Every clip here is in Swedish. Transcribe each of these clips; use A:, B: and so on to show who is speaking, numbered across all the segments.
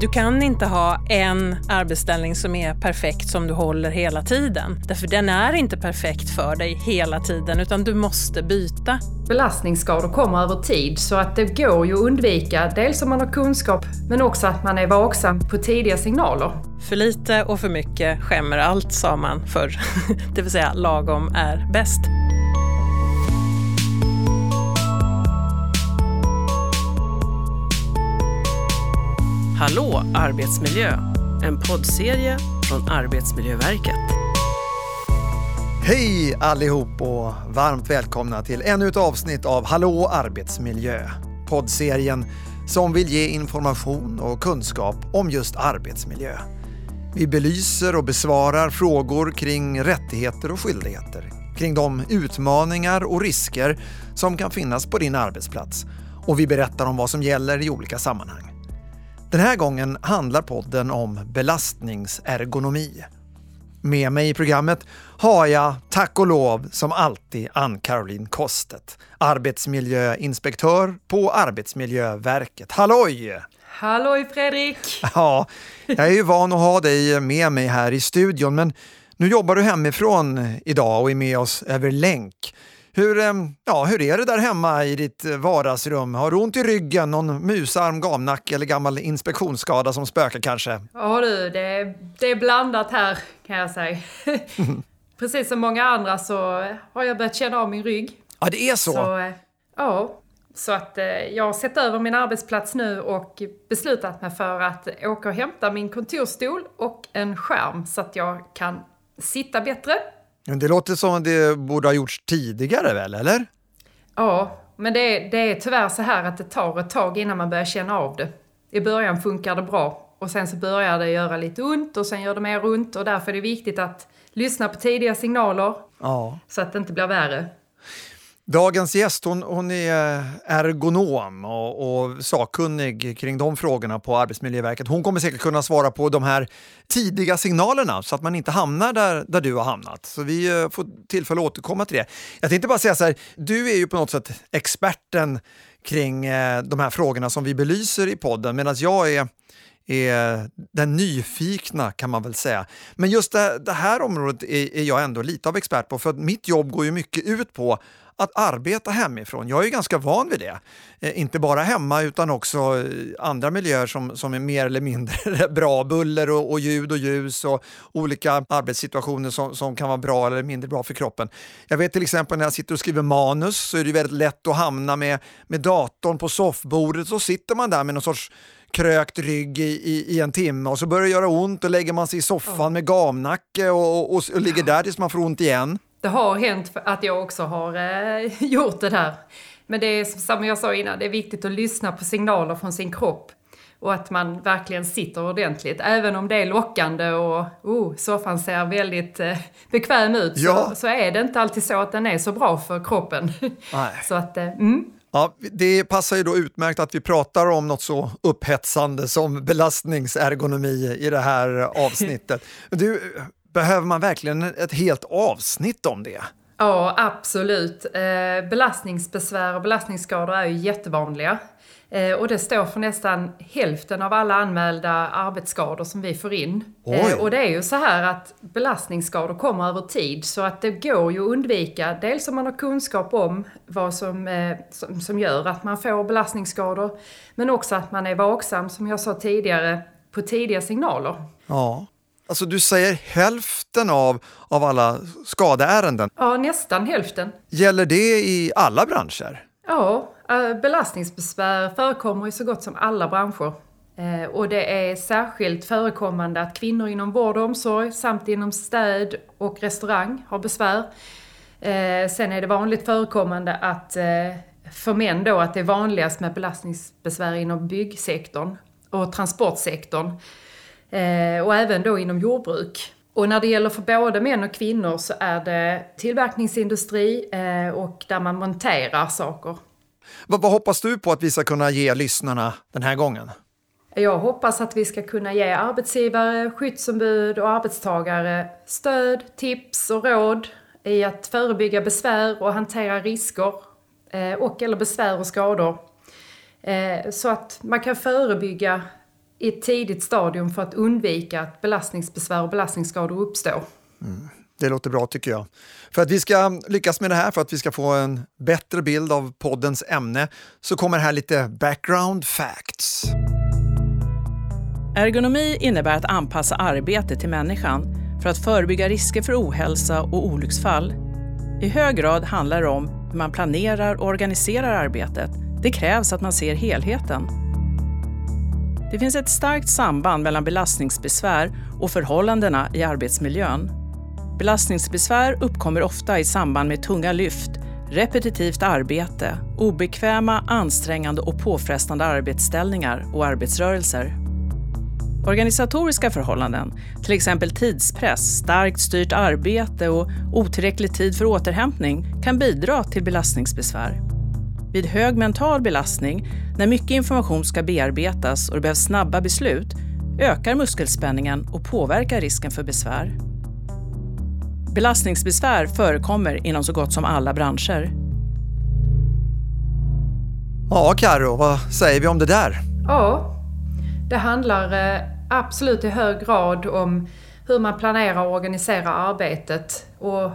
A: Du kan inte ha en arbetsställning som är perfekt som du håller hela tiden. Därför den är inte perfekt för dig hela tiden utan du måste byta.
B: Belastningsskador kommer över tid så att det går ju att undvika dels om man har kunskap men också att man är vaksam på tidiga signaler.
A: För lite och för mycket skämmer allt sa man förr. det vill säga lagom är bäst.
C: Hallå arbetsmiljö! En poddserie från Arbetsmiljöverket.
D: Hej allihop och varmt välkomna till ännu ett avsnitt av Hallå arbetsmiljö. Poddserien som vill ge information och kunskap om just arbetsmiljö. Vi belyser och besvarar frågor kring rättigheter och skyldigheter, kring de utmaningar och risker som kan finnas på din arbetsplats och vi berättar om vad som gäller i olika sammanhang. Den här gången handlar podden om belastningsergonomi. Med mig i programmet har jag, tack och lov, som alltid Ann-Caroline Kostet, arbetsmiljöinspektör på Arbetsmiljöverket. Halloj!
B: Halloj Fredrik!
D: Ja, jag är ju van att ha dig med mig här i studion, men nu jobbar du hemifrån idag och är med oss över länk. Hur, ja, hur är det där hemma i ditt vardagsrum? Har du ont i ryggen, någon musarm, gamnacke eller gammal inspektionsskada som spökar kanske?
B: Ja du, det, det är blandat här kan jag säga. Precis som många andra så har jag börjat känna av min rygg.
D: Ja, det är så?
B: så eh, ja, så att eh, jag har sett över min arbetsplats nu och beslutat mig för att åka och hämta min kontorsstol och en skärm så att jag kan sitta bättre
D: det låter som att det borde ha gjorts tidigare väl, eller?
B: Ja, men det är, det är tyvärr så här att det tar ett tag innan man börjar känna av det. I början funkar det bra och sen så börjar det göra lite ont och sen gör det mer ont och därför är det viktigt att lyssna på tidiga signaler ja. så att det inte blir värre.
D: Dagens gäst hon, hon är ergonom och, och sakkunnig kring de frågorna på Arbetsmiljöverket. Hon kommer säkert kunna svara på de här tidiga signalerna så att man inte hamnar där, där du har hamnat. Så vi eh, får tillfälle att återkomma till det. Jag tänkte bara säga så här, du är ju på något sätt experten kring eh, de här frågorna som vi belyser i podden medan jag är är den nyfikna kan man väl säga. Men just det, det här området är, är, jag ändå lite av expert på för att mitt jobb går ju mycket ut på att arbeta hemifrån. Jag är ganska van vid det. Eh, inte bara hemma utan också eh, andra miljöer som, som är mer eller mindre bra. Buller och, och ljud och ljus och olika arbetssituationer som, som kan vara bra eller mindre bra för kroppen. Jag vet till exempel när jag sitter och skriver manus så är det väldigt lätt att hamna med, med datorn på soffbordet så sitter man där med någon sorts krökt rygg i, i, i, en timme och så börjar det göra ont och lägger man sig i soffan med gamnacke och, och, och ligger där tills man får ont igen
B: det har hänt att jag också har eh, gjort det där. Men det är som jag sa innan, det är viktigt att lyssna på signaler från sin kropp. Och att man verkligen sitter ordentligt. Även om det är lockande och oh, soffan ser väldigt eh, bekväm ut ja. så, så, är det inte alltid så att den är så bra för kroppen. Nej. så att, eh, mm.
D: Ja, det passar ju då utmärkt att vi pratar om något så upphetsande som belastningsergonomi i det här avsnittet. Du, Behöver man verkligen ett helt avsnitt om det?
B: Ja, absolut. Eh, belastningsbesvär och belastningsskador är ju jättevanliga. Eh, och det står för nästan hälften av alla anmälda arbetsskador som vi får in. Eh, och det är ju så här att belastningsskador kommer över tid så att det går ju att undvika. Dels om man har kunskap om vad som, som, som gör att man får belastningsskador. Men också att man är vaksam, som jag sa tidigare, på tidiga signaler.
D: Ja. Alltså du säger hälften av, av alla skadeärenden.
B: Ja, nästan hälften.
D: Gäller det i alla branscher?
B: Ja, eh, belastningsbesvär förekommer i så gott som alla branscher. Eh, och det är särskilt förekommande att kvinnor inom vård och omsorg samt inom städ och restaurang har besvär. Eh, sen är det vanligt förekommande att för män då att det är vanligast med belastningsbesvär inom byggsektorn och transportsektorn. Eh, och även då inom jordbruk. Och när det gäller för både män och kvinnor så är det tillverkningsindustri eh, och där man monterar saker.
D: Vad, vad hoppas du på att vi ska kunna ge lyssnarna den här gången?
B: Jag hoppas att vi ska kunna ge arbetsgivare, skyddsombud och arbetstagare stöd, tips och råd i att förebygga besvär och hantera risker eh, och eller besvär och skador. Så att man kan förebygga i ett tidigt stadium för att undvika att belastningsbesvär och belastningsskador uppstår.
D: Mm. Det låter bra tycker jag. För att vi ska lyckas med det här, för att vi ska få en bättre bild av poddens ämne, så kommer här lite background facts.
C: Ergonomi innebär att anpassa arbetet till människan för att förebygga risker för ohälsa och olycksfall. I hög grad handlar det om hur man planerar och organiserar arbetet. Det krävs att man ser helheten. Det finns ett starkt samband mellan belastningsbesvär och förhållandena i arbetsmiljön. Belastningsbesvär uppkommer ofta i samband med tunga lyft, repetitivt arbete, obekväma, ansträngande och påfrestande arbetsställningar och arbetsrörelser. Organisatoriska förhållanden, till exempel tidspress, starkt styrt arbete och otillräcklig tid för återhämtning kan bidra till belastningsbesvär. Vid hög mental belastning, när mycket information ska bearbetas och det behövs snabba beslut, ökar muskelspänningen och påverkar risken för besvär. Belastningsbesvär förekommer inom så gott som alla branscher.
D: Ja, Karo, vad säger vi om det där?
B: Ja, det handlar eh, absolut i hög grad om hur man planerar och organiserar arbetet och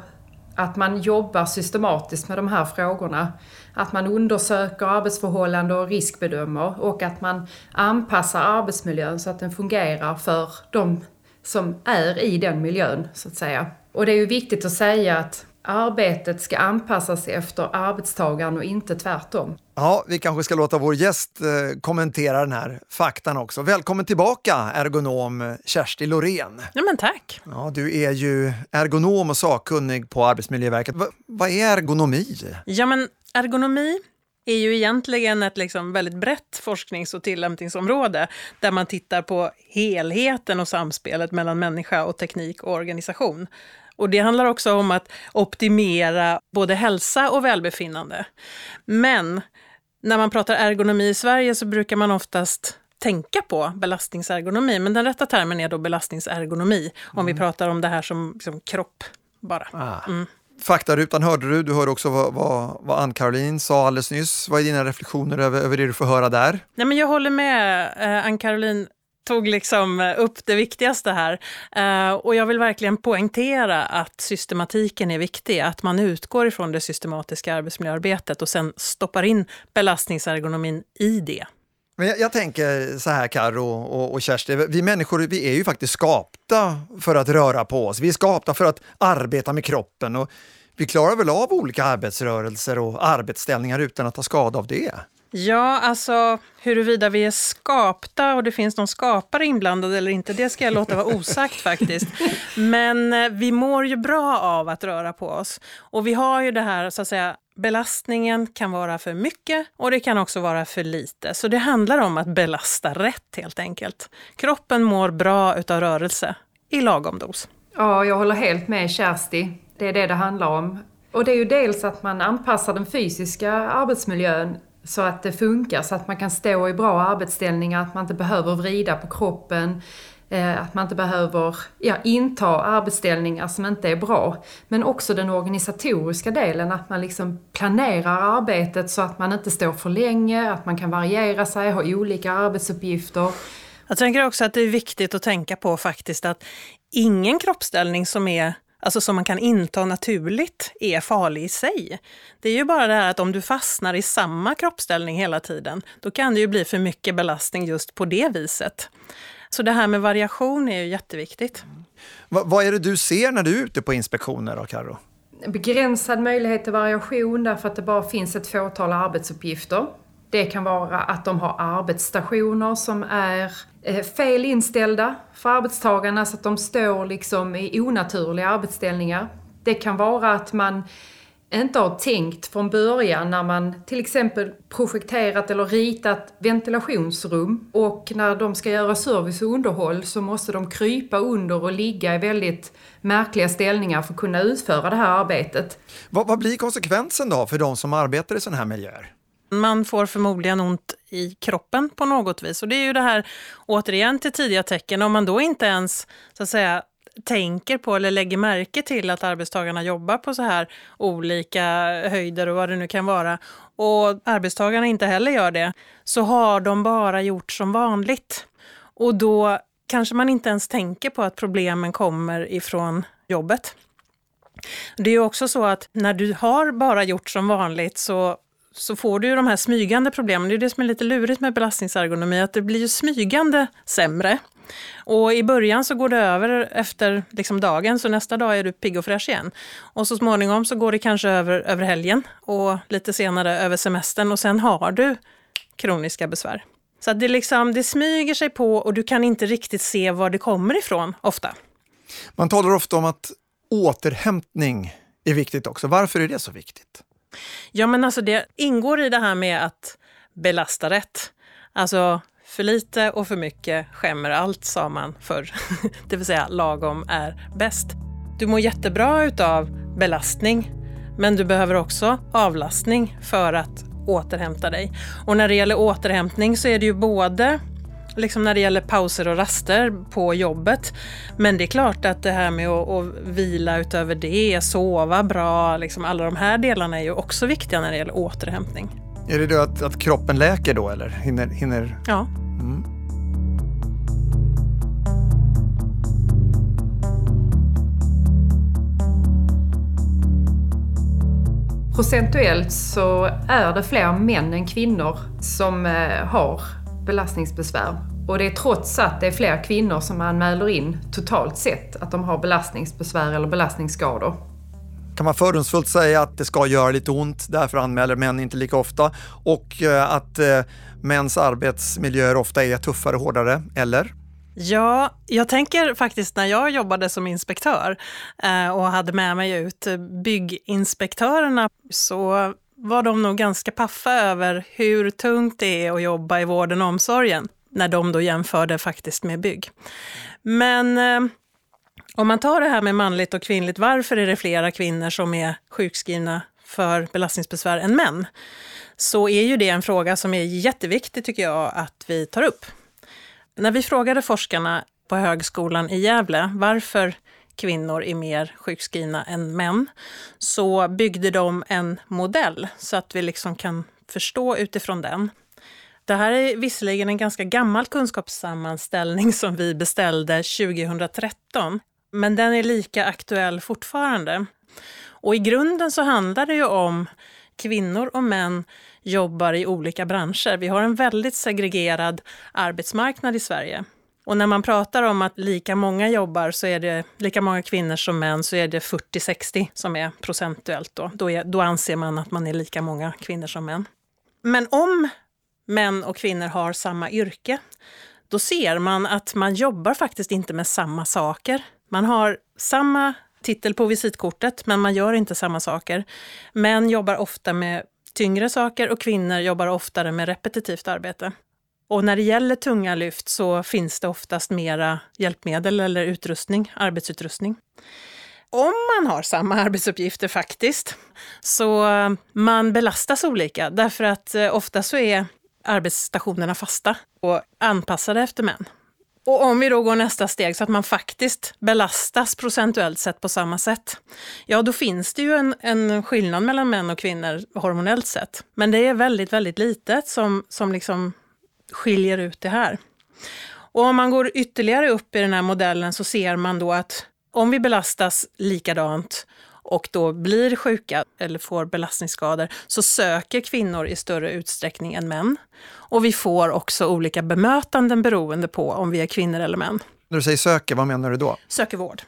B: att man jobbar systematiskt med de här frågorna. Att man undersöker arbetsförhållanden och riskbedömer och att man anpassar arbetsmiljön så att den fungerar för de som är i den miljön, så att säga. Och det är ju viktigt att säga att arbetet ska anpassas efter arbetstagaren och inte tvärtom.
D: Ja, vi kanske ska låta vår gäst eh, kommentera den här faktan också. Välkommen tillbaka ergonom Kersti Lorén.
A: Ja, men tack.
D: Ja, du är ju ergonom och sakkunnig på Arbetsmiljöverket. V vad är ergonomi?
A: Ja, men ergonomi är ju egentligen ett liksom väldigt brett forsknings och tillämpningsområde där man tittar på helheten och samspelet mellan människa och teknik och organisation. Och det handlar också om att optimera både hälsa och välbefinnande. Men när man pratar ergonomi i Sverige så brukar man oftast tänka på belastningsergonomi, men den rätta termen är då belastningsergonomi, mm. om vi mm. pratar om det här som, som kropp bara. Ah.
D: Mm. Faktarutan hörde du, du hörde också vad, vad, vad Ann-Caroline sa alldeles nyss. Vad är dina reflektioner över, över det du får höra där?
A: Nej, men jag håller med eh, Ann-Caroline tog liksom eh, upp det viktigaste här. Eh, och jag vill verkligen poängtera att systematiken är viktig, att man utgår ifrån det systematiska arbetsmiljöarbetet och sen stoppar in belastningsergonomin i det.
D: Men jag, jag tänker så här, Karo och, och Kerstin, vi människor vi är ju faktiskt skapta för att röra på oss. Vi är skapta för att arbeta med kroppen och vi klarar väl av olika arbetsrörelser och arbetsställningar utan att ta skada av det.
A: Ja, alltså huruvida vi är skapta och det finns någon skapare inblandad eller inte, det ska jag låta vara osagt faktiskt. Men eh, vi mår ju bra av att röra på oss. Och vi har ju det här, så att säga, belastningen kan vara för mycket och det kan också vara för lite. Så det handlar om att belasta rätt helt enkelt. Kroppen mår bra utav rörelse i lagom dos.
B: Ja, jag håller helt med Kersti. Det är det det handlar om. Och det är ju dels att man anpassar den fysiska arbetsmiljön så att det funkar, så att man kan stå i bra arbetsställningar, att man inte behöver vrida på kroppen, eh, att man inte behöver ja, inta arbetsställningar som inte är bra. Men också den organisatoriska delen, att man liksom planerar arbetet så att man inte står för länge, att man kan variera sig, ha olika arbetsuppgifter.
A: Jag tänker också att det är viktigt att tänka på faktiskt att ingen kroppsställning som är alltså som man kan inta naturligt, är farlig i sig. Det är ju bara det här att om du fastnar i samma kroppsställning hela tiden, då kan det ju bli för mycket belastning just på det viset. Så det här med variation är ju jätteviktigt. Mm.
D: Va, vad är det du ser när du är ute på inspektioner då, Karo?
B: Begränsad möjlighet till variation därför att det bara finns ett fåtal arbetsuppgifter. Det kan vara att de har arbetsstationer som är eh, Eh, fel inställda för arbetstagarna så att de står liksom i onaturliga arbetsställningar. Det kan vara att man inte har tänkt från början när man till exempel projekterat eller ritat ventilationsrum och när de ska göra service och underhåll så måste de krypa under och ligga i väldigt märkliga ställningar för att kunna utföra det här arbetet.
D: Vad, vad blir konsekvensen då för de som arbetar i sådana här miljöer?
A: Man får förmodligen ont i kroppen på något vis. Och det är ju det här, återigen till tidiga tecken, om man då inte ens så att säga tänker på eller lägger märke till att arbetstagarna jobbar på så här olika höjder och vad det nu kan vara och arbetstagarna inte heller gör det, så har de bara gjort som vanligt. Och då kanske man inte ens tänker på att problemen kommer ifrån jobbet. Det är också så att när du har bara gjort som vanligt så, så får du ju de här smygande problemen. Det är det som är lite lurigt med belastningsergonomi, att det blir ju smygande sämre. Och i början så går det över efter liksom dagen, så nästa dag är du pigg och fräsch igen. Och så småningom så går det kanske över, över helgen och lite senare över semestern och sen har du kroniska besvär. Så det, liksom, det smyger sig på och du kan inte riktigt se var det kommer ifrån ofta.
D: Man talar ofta om att återhämtning är viktigt också. Varför är det så viktigt?
A: Ja, men alltså det ingår i det här med att belasta rätt. Alltså för lite och för mycket skämmer allt, sa man förr. det vill säga lagom är bäst. Du mår jättebra utav belastning, men du behöver också avlastning för att återhämta dig. Och när det gäller återhämtning så är det ju både liksom när det gäller pauser och raster på jobbet. Men det är klart att det här med att, att vila utöver det, sova bra, liksom alla de här delarna är ju också viktiga när det gäller återhämtning.
D: Är det då att, att kroppen läker då eller hinner? hinner...
A: Ja.
D: Mm.
B: Procentuellt så är det fler män än kvinnor som eh, har belastningsbesvär. Och det är trots att det är fler kvinnor som anmäler in totalt sett att de har belastningsbesvär eller belastningsskador.
D: Kan man fördomsfullt säga att det ska göra lite ont, därför anmäler män inte lika ofta och eh, att eh, mäns arbetsmiljöer ofta är tuffare och hårdare, eller?
A: Ja, jag tänker faktiskt när jag jobbade som inspektör eh, och hade med mig ut bygginspektörerna så var de nog ganska paffa över hur tungt det är att jobba i vården och omsorgen när de då jämförde faktiskt med bygg. Men eh, om man tar det här med manligt och kvinnligt, varför är det flera kvinnor som är sjukskrivna för belastningsbesvär än män? Så är ju det en fråga som är jätteviktig tycker jag att vi tar upp. När vi frågade forskarna på Högskolan i Gävle varför kvinnor är mer sjukskrivna än män, så byggde de en modell så att vi liksom kan förstå utifrån den. Det här är visserligen en ganska gammal kunskapssammanställning som vi beställde 2013, men den är lika aktuell fortfarande. Och i grunden så handlar det ju om kvinnor och män jobbar i olika branscher. Vi har en väldigt segregerad arbetsmarknad i Sverige. Och när man pratar om att lika många jobbar, så är det lika många kvinnor som män, så är det 40-60 som är procentuellt. Då. Då, är, då anser man att man är lika många kvinnor som män. Men om män och kvinnor har samma yrke, då ser man att man jobbar faktiskt inte med samma saker. Man har samma titel på visitkortet, men man gör inte samma saker. Män jobbar ofta med tyngre saker och kvinnor jobbar oftare med repetitivt arbete. Och när det gäller tunga lyft så finns det oftast mera hjälpmedel eller utrustning, arbetsutrustning. Om man har samma arbetsuppgifter faktiskt, så eh, man belastas olika därför att eh, ofta så är arbetsstationerna fasta och anpassade efter män. Och om vi då går nästa steg så att man faktiskt belastas procentuellt sett på samma sätt, ja då finns det ju en, en skillnad mellan män och kvinnor hormonellt sett. Men det är väldigt, väldigt litet som, som liksom skiljer ut det här. Och om man går ytterligare upp i den här modellen så ser man då att om vi belastas likadant och då blir sjuka eller får belastningsskador så söker kvinnor i större utsträckning än män. Och vi får också olika bemötanden beroende på om vi är kvinnor eller män.
D: När du säger söker, vad menar du då?
A: Söker vård.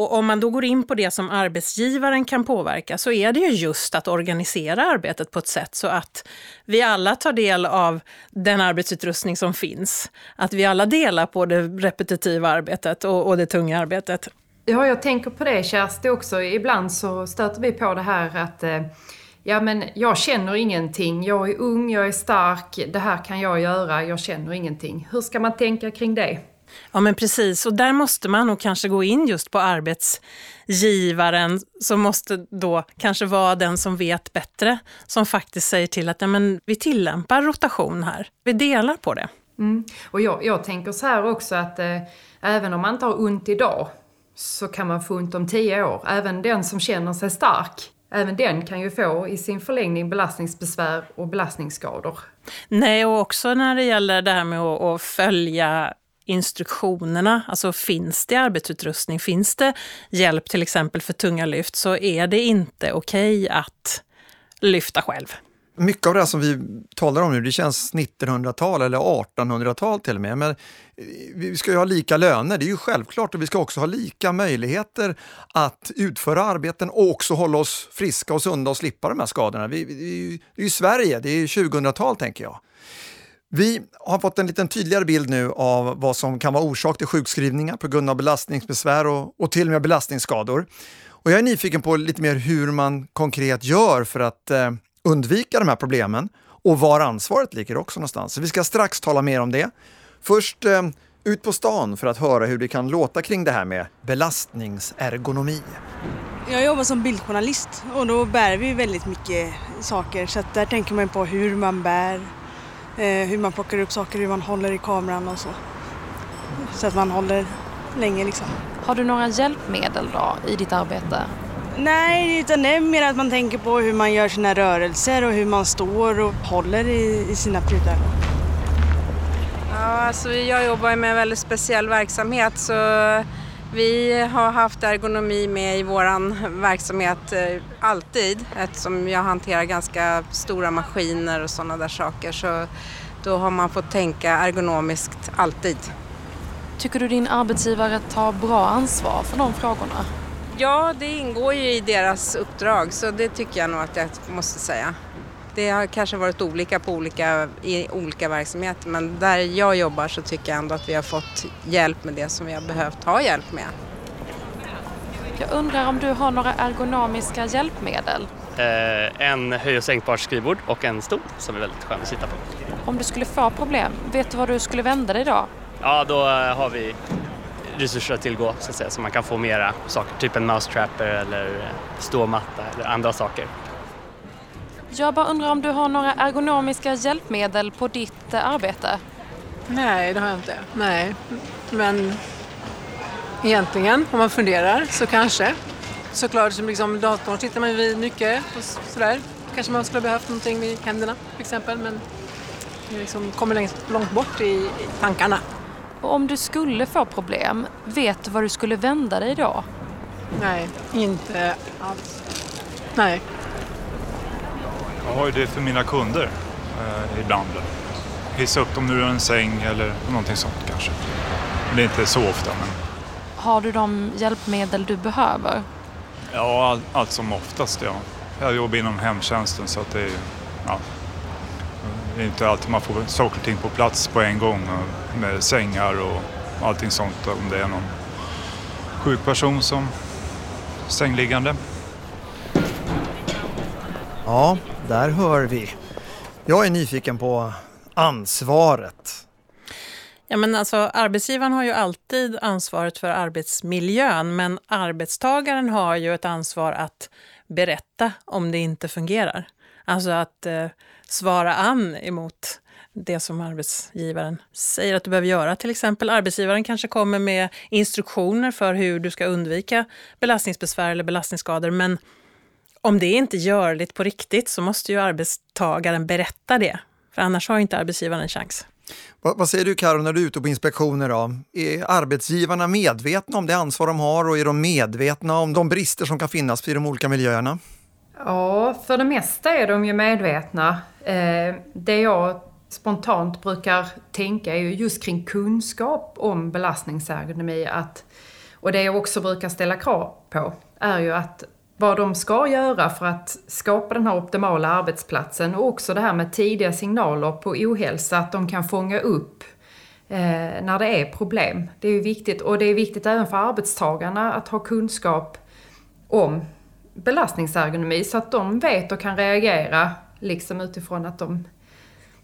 A: Och om man då går in på det som arbetsgivaren kan påverka så är det ju just att organisera arbetet på ett sätt så att vi alla tar del av den arbetsutrustning som finns. Att vi alla delar på det repetitiva arbetet och, och det tunga arbetet.
B: Ja, jag tänker på det Kersti också. Ibland så stöter vi på det här att eh, ja men jag känner ingenting, jag är ung, jag är stark, det här kan jag göra, jag känner ingenting. Hur ska man tänka kring det?
A: Ja men precis, och där måste man nog kanske gå in just på arbetsgivaren som måste då kanske vara den som vet bättre, som faktiskt säger till att ja, men vi tillämpar rotation här, vi delar på det.
B: Mm. Och jag, jag tänker så här också att eh, även om man inte har ont idag så kan man få ont om tio år. Även den som känner sig stark, även den kan ju få i sin förlängning belastningsbesvär och belastningsskador.
A: Nej, och också när det gäller det här med att, att följa instruktionerna, alltså finns det arbetsutrustning, finns det hjälp till exempel för tunga lyft så är det inte okej okay att lyfta själv.
D: Mycket av det som vi talar om nu, det känns 1900-tal eller 1800-tal till och med. Men eh, vi ska ju ha lika löner, det är ju självklart, och vi ska också ha lika möjligheter att utföra arbeten och också hålla oss friska och sunda och slippa de här skadorna. Vi, det, är ju, det är ju Sverige, det är 2000-tal tänker jag. Vi har fått en lite tydligare bild nu av vad som kan vara orsak till sjukskrivningar på grund av belastningsbesvär och, och till och med belastningsskador. Och jag är nyfiken på lite mer hur man konkret gör för att eh, undvika de här problemen och var ansvaret ligger också någonstans. Så vi ska strax tala mer om det. Först eh, ut på stan för att höra hur det kan låta kring det här med belastningsergonomi.
E: Jag jobbar som bildjournalist och då bär vi väldigt mycket saker så där tänker man på hur man bär, hur man plockar upp saker, hur man håller i kameran och så. Så att man håller länge liksom.
B: Har du några hjälpmedel då i ditt arbete?
E: Nej, utan det är mer att man tänker på hur man gör sina rörelser och hur man står och håller i, i sina prylar.
F: Ja, alltså jag jobbar med en väldigt speciell verksamhet så vi har haft ergonomi med i vår verksamhet eh, alltid eftersom jag hanterar ganska stora maskiner och sådana där saker så då har man fått tänka ergonomiskt alltid.
B: Tycker du din arbetsgivare tar bra ansvar för de frågorna?
F: Ja, det ingår ju i deras uppdrag så det tycker jag nog att jag måste säga. Det har kanske varit olika på olika, i olika verksamheter men där jag jobbar så tycker jag ändå att vi har fått hjälp med det som vi har behövt ha hjälp med.
B: Jag undrar om du har några ergonomiska hjälpmedel?
G: Eh, en höj och sänkbart skrivbord och en stol som är väldigt skön att sitta på.
B: Om du skulle få problem, vet du var du skulle vända dig då?
G: Ja, då eh, har vi resurser att tillgå så att säga, så man kan få mera saker, typ en mousetrapper eller ståmatta eller andra saker.
B: Jag bara undrar om du har några ergonomiska hjälpmedel på ditt eh, arbete?
H: Nej, det har jag inte. Nej, men egentligen om man funderar så kanske. Såklart, som liksom datorn sitter man vid mycket och sådär. Kanske man skulle ha behövt någonting vid händerna till exempel men det liksom kommer längst, långt bort i, i tankarna.
B: Och om du skulle få problem, vet du var du skulle vända dig då?
H: Nej, inte alls. Nej.
I: Jag har ju det för mina kunder eh, ibland. Hissa upp dem ur en säng eller någonting sånt kanske. det är inte så ofta. Men...
B: Har du de hjälpmedel du behöver?
I: Ja, allt all som oftast ja. Jag jobbar inom hemtjänsten så att det är ja, det är inte alltid man får saker och ting på plats på en gång med sängar och allting sånt om det är någon sjuk person som sängliggande.
D: Ja, där hör vi. Jag är nyfiken på ansvaret.
A: Ja, men alltså, arbetsgivaren har ju alltid ansvaret för arbetsmiljön men arbetstagaren har ju ett ansvar att berätta om det inte fungerar. Alltså att eh, svara an emot det som arbetsgivaren säger att du behöver göra. Till exempel arbetsgivaren kanske kommer med instruktioner för hur du ska undvika belastningsbesvär eller belastningsskador. Men om det inte är görligt på riktigt så måste ju arbetstagaren berätta det. För annars har inte arbetsgivaren en chans.
D: Vad, vad säger du Karo när du är ute på inspektioner? Då? Är arbetsgivarna medvetna om det ansvar de har och är de medvetna om de brister som kan finnas i de olika miljöerna?
B: Ja, för det mesta är de ju medvetna. Eh, det jag spontant brukar tänka är ju just kring kunskap om belastningsergonomi. Att, och det jag också brukar ställa krav på är ju att vad de ska göra för att skapa den här optimala arbetsplatsen och också det här med tidiga signaler på ohälsa, att de kan fånga upp eh, när det är problem. Det är ju viktigt och det är viktigt även för arbetstagarna att ha kunskap om belastningsergonomi så att de vet och kan reagera liksom utifrån att de,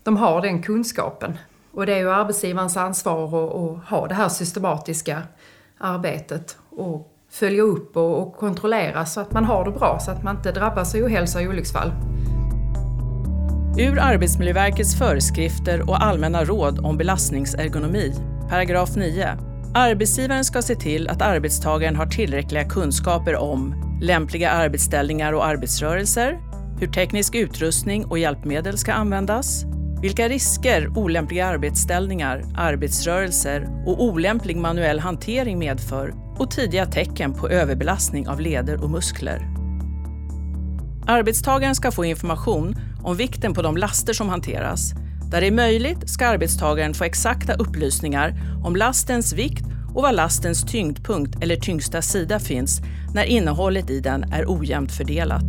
B: de har den kunskapen. Och det är ju arbetsgivarens ansvar att, att ha det här systematiska arbetet och följa upp och, och, kontrollera så att man har det bra så att man inte drabbas av ohälsa och olycksfall.
C: Ur Arbetsmiljöverkets föreskrifter och allmänna råd om belastningsergonomi, paragraf 9. Arbetsgivaren ska se till att arbetstagaren har tillräckliga kunskaper om lämpliga arbetsställningar och arbetsrörelser, hur teknisk utrustning och hjälpmedel ska användas, Vilka risker olämpliga arbetsställningar, arbetsrörelser och olämplig manuell hantering medför och tidiga tecken på överbelastning av leder och muskler. Arbetstagaren ska få information om vikten på de laster som hanteras. Där det är möjligt ska arbetstagaren få exakta upplysningar om lastens vikt och var lastens tyngdpunkt eller tyngsta sida finns när innehållet i den är ojämnt fördelat.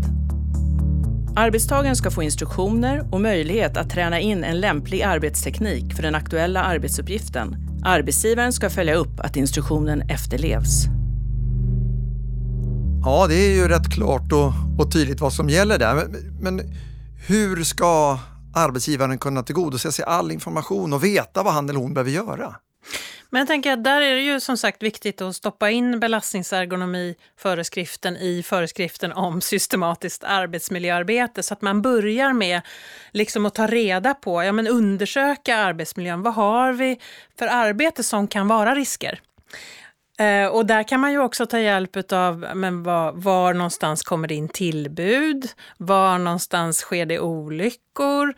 C: Arbetstagaren ska få instruktioner och möjlighet att träna in en lämplig arbetsteknik för den aktuella arbetsuppgiften. Arbetsgivaren ska följa upp att instruktionen efterlevs.
D: Ja, det är ju rätt klart och, och tydligt vad som gäller där. Men, men hur ska arbetsgivaren kunna tillgodose sig all information och veta vad han eller hon behöver göra?
A: Men jag tänker att där är det ju som sagt viktigt att stoppa in belastningsergonomiföreskriften i föreskriften om systematiskt arbetsmiljöarbete så att man börjar med liksom att ta reda på, ja men undersöka arbetsmiljön. Vad har vi för arbete som kan vara risker? Eh, och där kan man ju också ta hjälp av men var, var någonstans kommer det in tillbud? Var någonstans sker det olyckor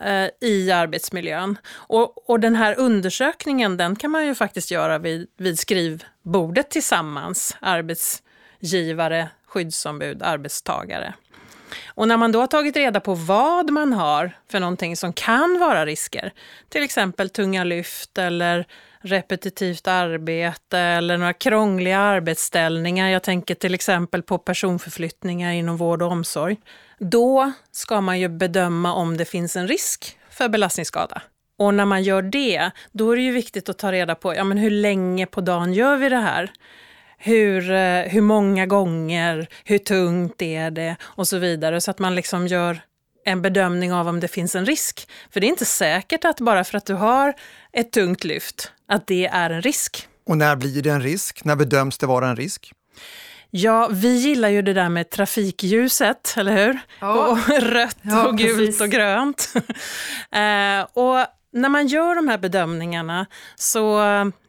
A: eh, i arbetsmiljön? Och, och den här undersökningen den kan man ju faktiskt göra vid, vid skrivbordet tillsammans. Arbetsgivare, skyddsombud, arbetstagare. Och när man då har tagit reda på vad man har för någonting som kan vara risker, till exempel tunga lyft eller repetitivt arbete eller några krångliga arbetsställningar. Jag tänker till exempel på personförflyttningar inom vård och omsorg. Då ska man ju bedöma om det finns en risk för belastningsskada. Och när man gör det, då är det ju viktigt att ta reda på ja, men hur länge på dagen gör vi det här? Hur, eh, hur många gånger? Hur tungt är det? Och så vidare. Så att man liksom gör en bedömning av om det finns en risk. För det är inte säkert att bara för att du har ett tungt lyft, att det är en risk.
D: Och när blir det en risk? När bedöms det vara en risk?
A: Ja, vi gillar ju det där med trafikljuset, eller hur? Ja. Och rött ja, och gult precis. och grönt. eh, och när man gör de här bedömningarna så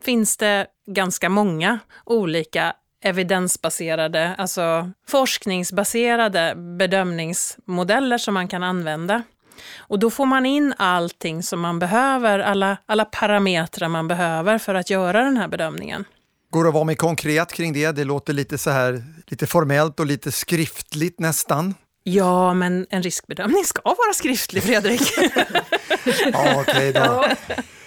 A: finns det ganska många olika evidensbaserade, alltså forskningsbaserade bedömningsmodeller som man kan använda. Och då får man in allting som man behöver, alla, alla parametrar man behöver för att göra den här bedömningen.
D: Går det att vara mer konkret kring det? Det låter lite så här, lite formellt och lite skriftligt nästan.
A: Ja, men en riskbedömning ska vara skriftlig, Fredrik.
D: ja, okej okay då.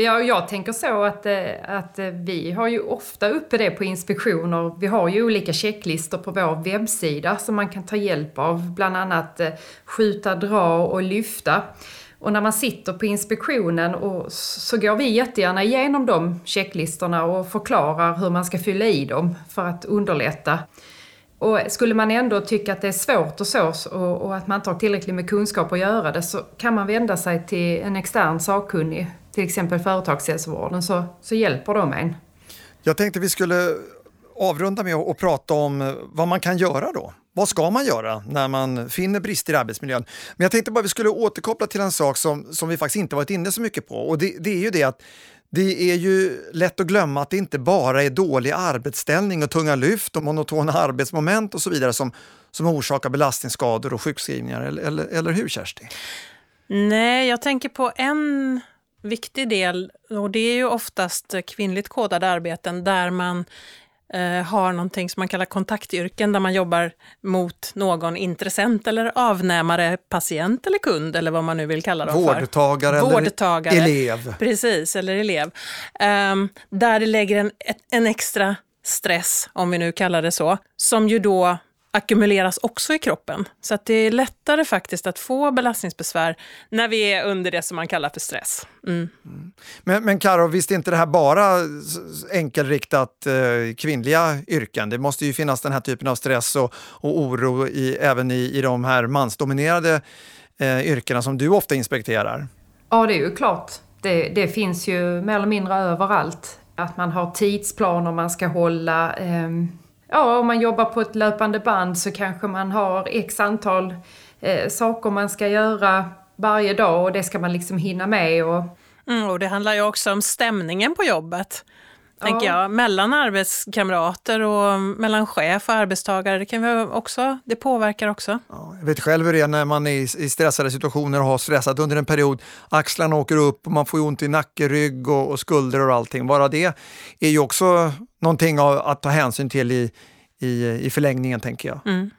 B: Ja, jag tänker så att, eh, att eh, vi har ju ofta uppe det på inspektioner. Vi har ju olika checklistor på vår webbsida som man kan ta hjälp av. Bland annat eh, skjuta, dra och lyfta. Och när man sitter på inspektionen och så går vi jättegärna igenom de checklistorna och förklarar hur man ska fylla i dem för att underlätta. Och skulle man ändå tycka att det är svårt och så och, och att man inte har tillräckligt med kunskap att göra det så kan man vända sig till en extern sakkunnig till exempel företagshälsovården, så, så hjälper de en.
D: Jag tänkte vi skulle avrunda med att prata om vad man kan göra då. Vad ska man göra när man finner brister i arbetsmiljön? Men jag tänkte bara vi skulle återkoppla till en sak som, som vi faktiskt inte varit inne så mycket på och det, det är ju det att det är ju lätt att glömma att det inte bara är dålig arbetsställning och tunga lyft och monotona arbetsmoment och så vidare som, som orsakar belastningsskador och sjukskrivningar, eller, eller, eller hur Kersti?
A: Nej, jag tänker på en viktig del och det är ju oftast kvinnligt kodade arbeten där man eh, har någonting som man kallar kontaktyrken där man jobbar mot någon intressent eller avnämare, patient eller kund eller vad man nu vill kalla dem
D: Vårdtagare
A: för. Vårdtagare
D: eller elev.
A: Precis, eller elev. Um, där det lägger en, en extra stress, om vi nu kallar det så, som ju då ackumuleras också i kroppen. Så att det är lättare faktiskt att få belastningsbesvär när vi är under det som man kallar för stress. Mm.
D: Mm. Men, men Karo, visst är inte det här bara enkelriktat eh, kvinnliga yrken? Det måste ju finnas den här typen av stress och, och oro i, även i, i de här mansdominerade eh, yrkena som du ofta inspekterar.
B: Ja, det är ju klart. Det, det finns ju mer eller mindre överallt. Att man har tidsplaner man ska hålla. Eh, ja, om man jobbar på ett löpande band så kanske man har x antal eh, saker man ska göra varje dag och det ska man liksom hinna med. Och...
A: Mm, och det handlar ju också om stämningen på jobbet tänker jag. Mellan arbetskamrater och mellan chef och arbetstagare. Det, kan vi också, det påverkar också.
D: Ja, jag vet själv hur det är när man är i stressade situationer och har stressat under en period. Axlarna åker upp och man får ont i nacke, rygg och, och skulder och allting. Bara det är ju också någonting att ta hänsyn till i, i, i förlängningen, tänker jag.
A: Mm.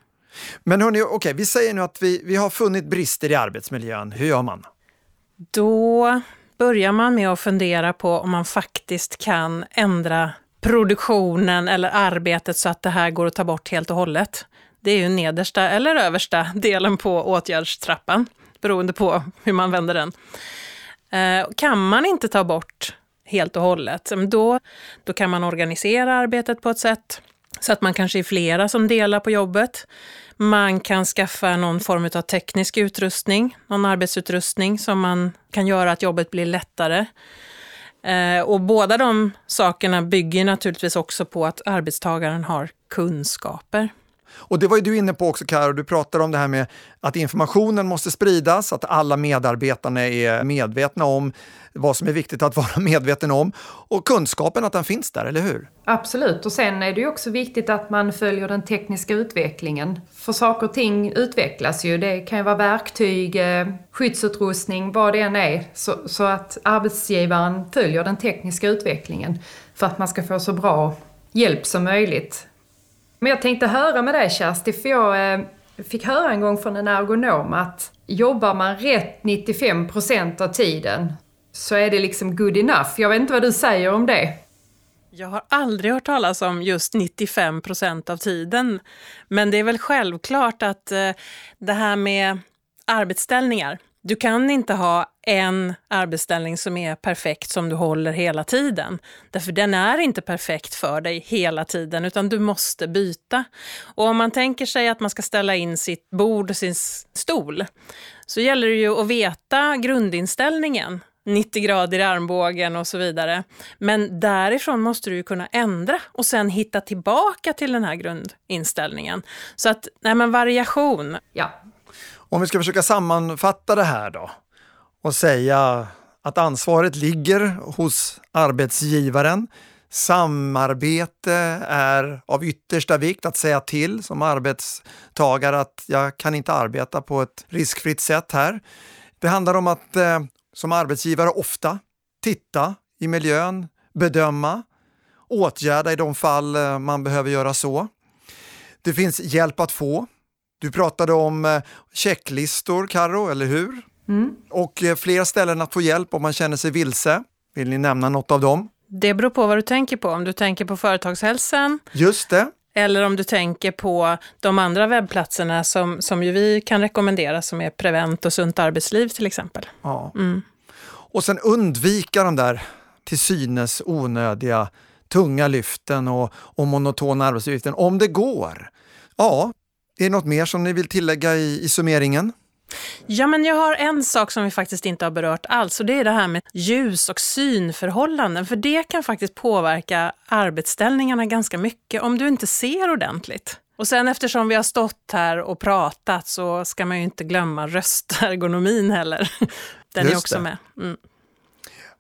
D: Men hörni, okej, okay, vi säger nu att vi, vi har funnit brister i arbetsmiljön. Hur gör man?
A: Då börjar man med att fundera på om man faktiskt kan ändra produktionen eller arbetet så att det här går att ta bort helt och hållet. Det är ju nedersta eller översta delen på åtgärdstrappan, beroende på hur man vänder den. Eh, kan man inte ta bort helt och hållet, mm, då, då kan man organisera arbetet på ett sätt så att man kanske är flera som delar på jobbet. Man kan skaffa någon form av teknisk utrustning, någon arbetsutrustning som man kan göra att jobbet blir lättare. Eh, och båda de sakerna bygger naturligtvis också på att arbetstagaren har kunskaper.
D: Och det var ju du inne på också Karo, du pratade om det här med att informationen måste spridas, att alla medarbetarna är medvetna om vad som är viktigt att vara medveten om och kunskapen att den finns där, eller hur?
B: Absolut, och sen är det ju också viktigt att man följer den tekniska utvecklingen. För saker och ting utvecklas ju. Det kan ju vara verktyg, eh, skyddsutrustning, vad det än är. Så, så att arbetsgivaren följer den tekniska utvecklingen för att man ska få så bra hjälp som möjligt men jag tänkte höra med dig Kersti, för jag eh, fick höra en gång från en ergonom att jobbar man rätt 95% av tiden så är det liksom good enough. Jag vet inte vad du säger om det?
A: Jag har aldrig hört talas om just 95 procent av tiden. Men det är väl självklart att eh, det här med arbetsställningar, du kan inte ha en arbetsställning som är perfekt som du håller hela tiden. Därför den är inte perfekt för dig hela tiden utan du måste byta. Och om man tänker sig att man ska ställa in sitt bord och sin stol så gäller det ju att veta grundinställningen. 90 grader i armbågen och så vidare. Men därifrån måste du ju kunna ändra och sen hitta tillbaka till den här grundinställningen. Så att, nej men variation.
B: Ja,
D: om vi ska försöka sammanfatta det här då och säga att ansvaret ligger hos arbetsgivaren. Samarbete är av yttersta vikt att säga till som arbetstagare att jag kan inte arbeta på ett riskfritt sätt här. Det handlar om att eh, som arbetsgivare ofta titta i miljön, bedöma, åtgärda i de fall eh, man behöver göra så. Det finns hjälp att få du pratade om eh, checklistor, Karo, eller hur?
B: Mm.
D: Och eh, fler ställen att få hjälp om man känner sig vilse. Vill ni nämna något av dem?
A: Det beror på vad du tänker på. Om du tänker på företagshälsan,
D: Just det.
A: eller om du tänker på de andra webbplatserna som, som ju vi kan rekommendera, som är Prevent och Sunt arbetsliv till exempel.
D: Ja.
A: Mm.
D: Och sen undvika de där till synes onödiga tunga lyften och, och monotona arbetsuppgiften om det går. Ja, är det något mer som ni vill tillägga i, i summeringen?
A: Ja, men jag har en sak som vi faktiskt inte har berört alls och det är det här med ljus och synförhållanden. För det kan faktiskt påverka arbetsställningarna ganska mycket om du inte ser ordentligt. Och sen eftersom vi har stått här och pratat så ska man ju inte glömma röstergonomin heller. Den Just är också det. med. Mm.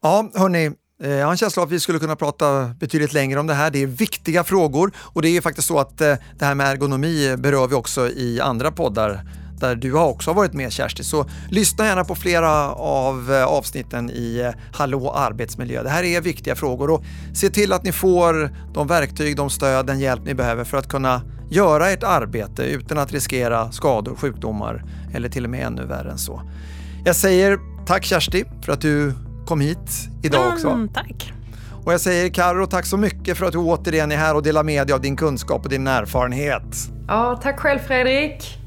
D: Ja, hörni, Eh, jag har en känsla av att vi skulle kunna prata betydligt längre om det här. Det är viktiga frågor och det är faktiskt så att eh, det här med ergonomi berör vi också i andra poddar där du också har varit med Kersti. Så lyssna gärna på flera av eh, avsnitten i Hallå arbetsmiljö. Det här är viktiga frågor och se till att ni får de verktyg, de stöd, den hjälp ni behöver för att kunna göra ert arbete utan att riskera skador, sjukdomar eller till och med ännu värre än så. Jag säger tack Kersti för att du kom hit idag också.
A: Mm, tack.
D: Och jag säger Karo, tack så mycket för att du återigen är här och delar med dig av din kunskap och din erfarenhet.
B: Ja, tack själv Fredrik.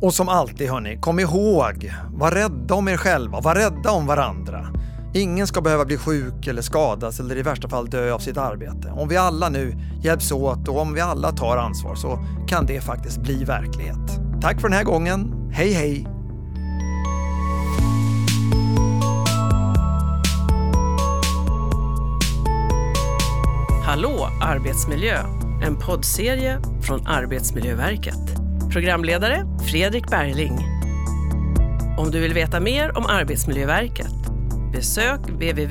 D: Och som alltid hörni, kom ihåg, var rädda om er själva, var rädda om varandra. Ingen ska behöva bli sjuk eller skadas eller i värsta fall dö av sitt arbete. Om vi alla nu hjälps åt och om vi alla tar ansvar så kan det faktiskt bli verklighet. Tack för den här gången. Hej hej!
C: Hallå arbetsmiljö! En poddserie från Arbetsmiljöverket. Programledare Fredrik Bergling. Om du vill veta mer om Arbetsmiljöverket besök www.av.se